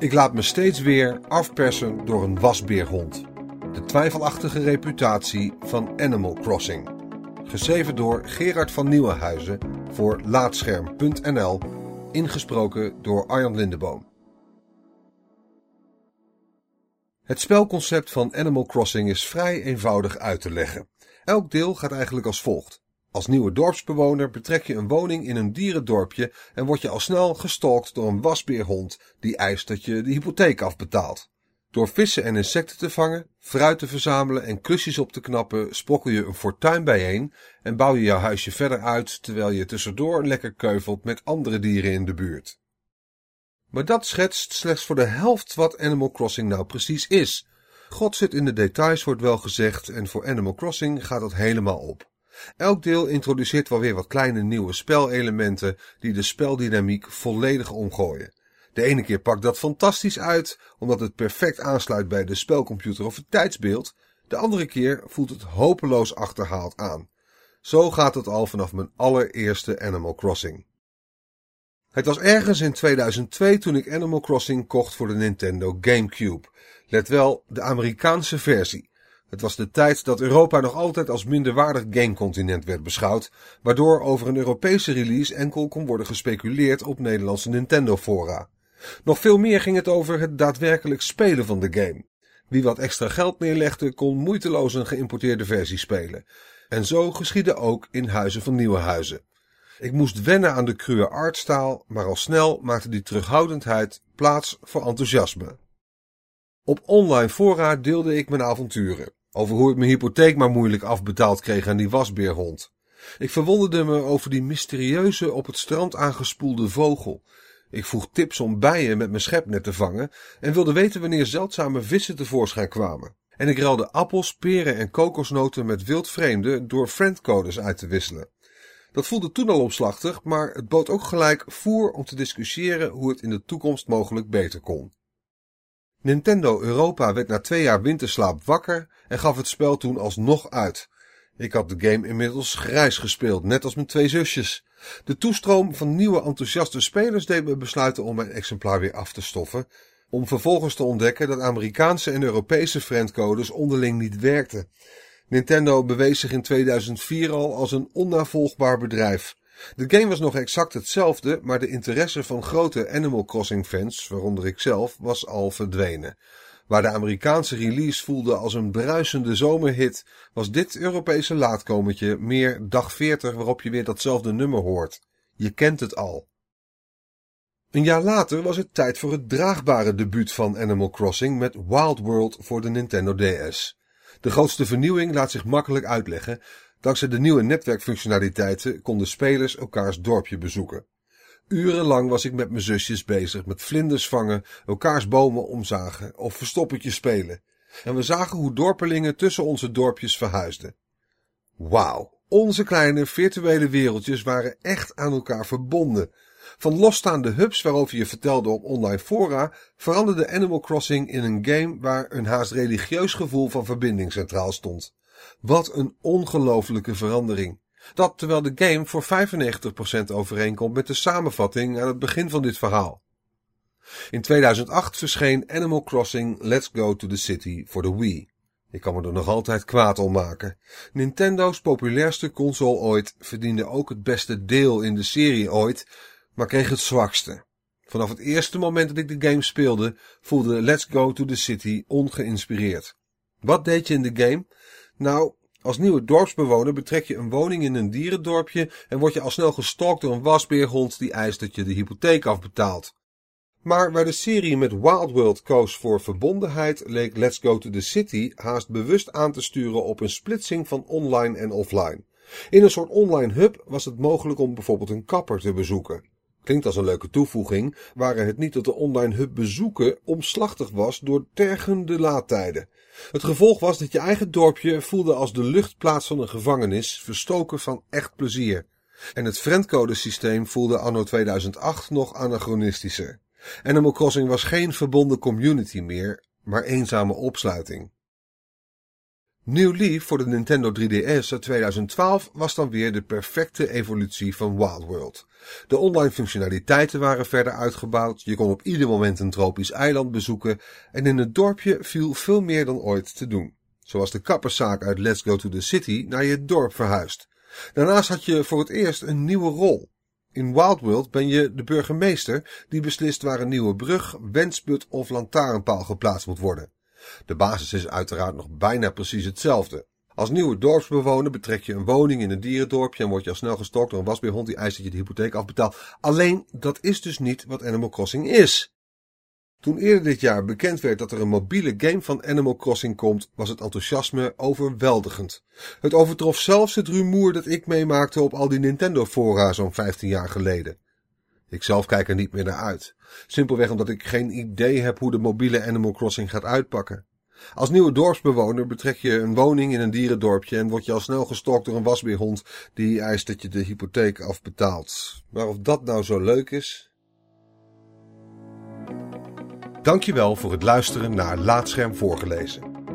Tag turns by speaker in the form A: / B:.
A: Ik laat me steeds weer afpersen door een wasbeerhond. De twijfelachtige reputatie van Animal Crossing. Geschreven door Gerard van Nieuwenhuizen voor Laatscherm.nl. Ingesproken door Arjan Lindeboom. Het spelconcept van Animal Crossing is vrij eenvoudig uit te leggen. Elk deel gaat eigenlijk als volgt. Als nieuwe dorpsbewoner betrek je een woning in een dierendorpje en word je al snel gestalkt door een wasbeerhond die eist dat je de hypotheek afbetaalt. Door vissen en insecten te vangen, fruit te verzamelen en klusjes op te knappen, sprokkel je een fortuin bijeen en bouw je jouw huisje verder uit terwijl je tussendoor lekker keuvelt met andere dieren in de buurt. Maar dat schetst slechts voor de helft wat Animal Crossing nou precies is. God zit in de details, wordt wel gezegd, en voor Animal Crossing gaat dat helemaal op. Elk deel introduceert wel weer wat kleine nieuwe spelelementen die de speldynamiek volledig omgooien. De ene keer pakt dat fantastisch uit, omdat het perfect aansluit bij de spelcomputer of het tijdsbeeld. De andere keer voelt het hopeloos achterhaald aan. Zo gaat het al vanaf mijn allereerste Animal Crossing. Het was ergens in 2002 toen ik Animal Crossing kocht voor de Nintendo GameCube. Let wel, de Amerikaanse versie. Het was de tijd dat Europa nog altijd als minderwaardig gamecontinent werd beschouwd, waardoor over een Europese release enkel kon worden gespeculeerd op Nederlandse Nintendo-fora. Nog veel meer ging het over het daadwerkelijk spelen van de game. Wie wat extra geld neerlegde, kon moeiteloos een geïmporteerde versie spelen. En zo geschiedde ook in Huizen van Nieuwe Huizen. Ik moest wennen aan de cruwe artstaal, maar al snel maakte die terughoudendheid plaats voor enthousiasme. Op online fora deelde ik mijn avonturen. Over hoe ik mijn hypotheek maar moeilijk afbetaald kreeg aan die wasbeerhond. Ik verwonderde me over die mysterieuze op het strand aangespoelde vogel. Ik vroeg tips om bijen met mijn schepnet te vangen en wilde weten wanneer zeldzame vissen tevoorschijn kwamen. En ik ruilde appels, peren en kokosnoten met wildvreemden door friendcodes uit te wisselen. Dat voelde toen al omslachtig, maar het bood ook gelijk voer om te discussiëren hoe het in de toekomst mogelijk beter kon. Nintendo Europa werd na twee jaar winterslaap wakker en gaf het spel toen alsnog uit. Ik had de game inmiddels grijs gespeeld, net als mijn twee zusjes. De toestroom van nieuwe enthousiaste spelers deed me besluiten om mijn exemplaar weer af te stoffen, om vervolgens te ontdekken dat Amerikaanse en Europese friendcodes onderling niet werkten. Nintendo bewees zich in 2004 al als een onnavolgbaar bedrijf. De game was nog exact hetzelfde, maar de interesse van grote Animal Crossing fans, waaronder ik zelf, was al verdwenen. Waar de Amerikaanse release voelde als een bruisende zomerhit, was dit Europese laatkomertje meer dag 40 waarop je weer datzelfde nummer hoort. Je kent het al. Een jaar later was het tijd voor het draagbare debuut van Animal Crossing met Wild World voor de Nintendo DS. De grootste vernieuwing laat zich makkelijk uitleggen. Dankzij de nieuwe netwerkfunctionaliteiten konden spelers elkaars dorpje bezoeken. Urenlang was ik met mijn zusjes bezig met vlinders vangen, elkaars bomen omzagen of verstoppertje spelen. En we zagen hoe dorpelingen tussen onze dorpjes verhuisden. Wauw, onze kleine virtuele wereldjes waren echt aan elkaar verbonden. Van losstaande hubs waarover je vertelde op online fora, veranderde Animal Crossing in een game waar een haast religieus gevoel van verbinding centraal stond. Wat een ongelofelijke verandering. Dat terwijl de game voor 95% overeenkomt met de samenvatting aan het begin van dit verhaal. In 2008 verscheen Animal Crossing Let's Go to the City voor de Wii. Ik kan me er nog altijd kwaad om maken. Nintendo's populairste console ooit verdiende ook het beste deel in de serie ooit, maar kreeg het zwakste. Vanaf het eerste moment dat ik de game speelde, voelde Let's Go to the City ongeïnspireerd. Wat deed je in de game? Nou, als nieuwe dorpsbewoner betrek je een woning in een dierendorpje en word je al snel gestalkt door een wasbeerhond die eist dat je de hypotheek afbetaalt. Maar waar de serie met Wild World koos voor verbondenheid, leek Let's Go to the City haast bewust aan te sturen op een splitsing van online en offline. In een soort online hub was het mogelijk om bijvoorbeeld een kapper te bezoeken. Klinkt als een leuke toevoeging, waar het niet dat de online hub bezoeken omslachtig was door tergende laadtijden. Het gevolg was dat je eigen dorpje voelde als de luchtplaats van een gevangenis, verstoken van echt plezier. En het friendcode-systeem voelde anno 2008 nog anachronistischer. Animal Crossing was geen verbonden community meer, maar eenzame opsluiting. New Leaf voor de Nintendo 3DS uit 2012 was dan weer de perfecte evolutie van Wild World. De online functionaliteiten waren verder uitgebouwd, je kon op ieder moment een tropisch eiland bezoeken en in het dorpje viel veel meer dan ooit te doen. Zoals de kapperszaak uit Let's Go to the City naar je dorp verhuisd. Daarnaast had je voor het eerst een nieuwe rol. In Wild World ben je de burgemeester die beslist waar een nieuwe brug, wensput of lantaarnpaal geplaatst moet worden. De basis is uiteraard nog bijna precies hetzelfde. Als nieuwe dorpsbewoner betrek je een woning in een dierendorpje en word je al snel gestokt door een wasbeerhond die eist dat je de hypotheek afbetaalt. Alleen, dat is dus niet wat Animal Crossing is. Toen eerder dit jaar bekend werd dat er een mobiele game van Animal Crossing komt, was het enthousiasme overweldigend. Het overtrof zelfs het rumoer dat ik meemaakte op al die Nintendo fora zo'n 15 jaar geleden. Ik zelf kijk er niet meer naar uit. Simpelweg omdat ik geen idee heb hoe de mobiele Animal Crossing gaat uitpakken. Als nieuwe dorpsbewoner betrek je een woning in een dierendorpje en word je al snel gestalkt door een wasbeerhond die eist dat je de hypotheek afbetaalt. Maar of dat nou zo leuk is? Dankjewel voor het luisteren naar Laatscherm voorgelezen.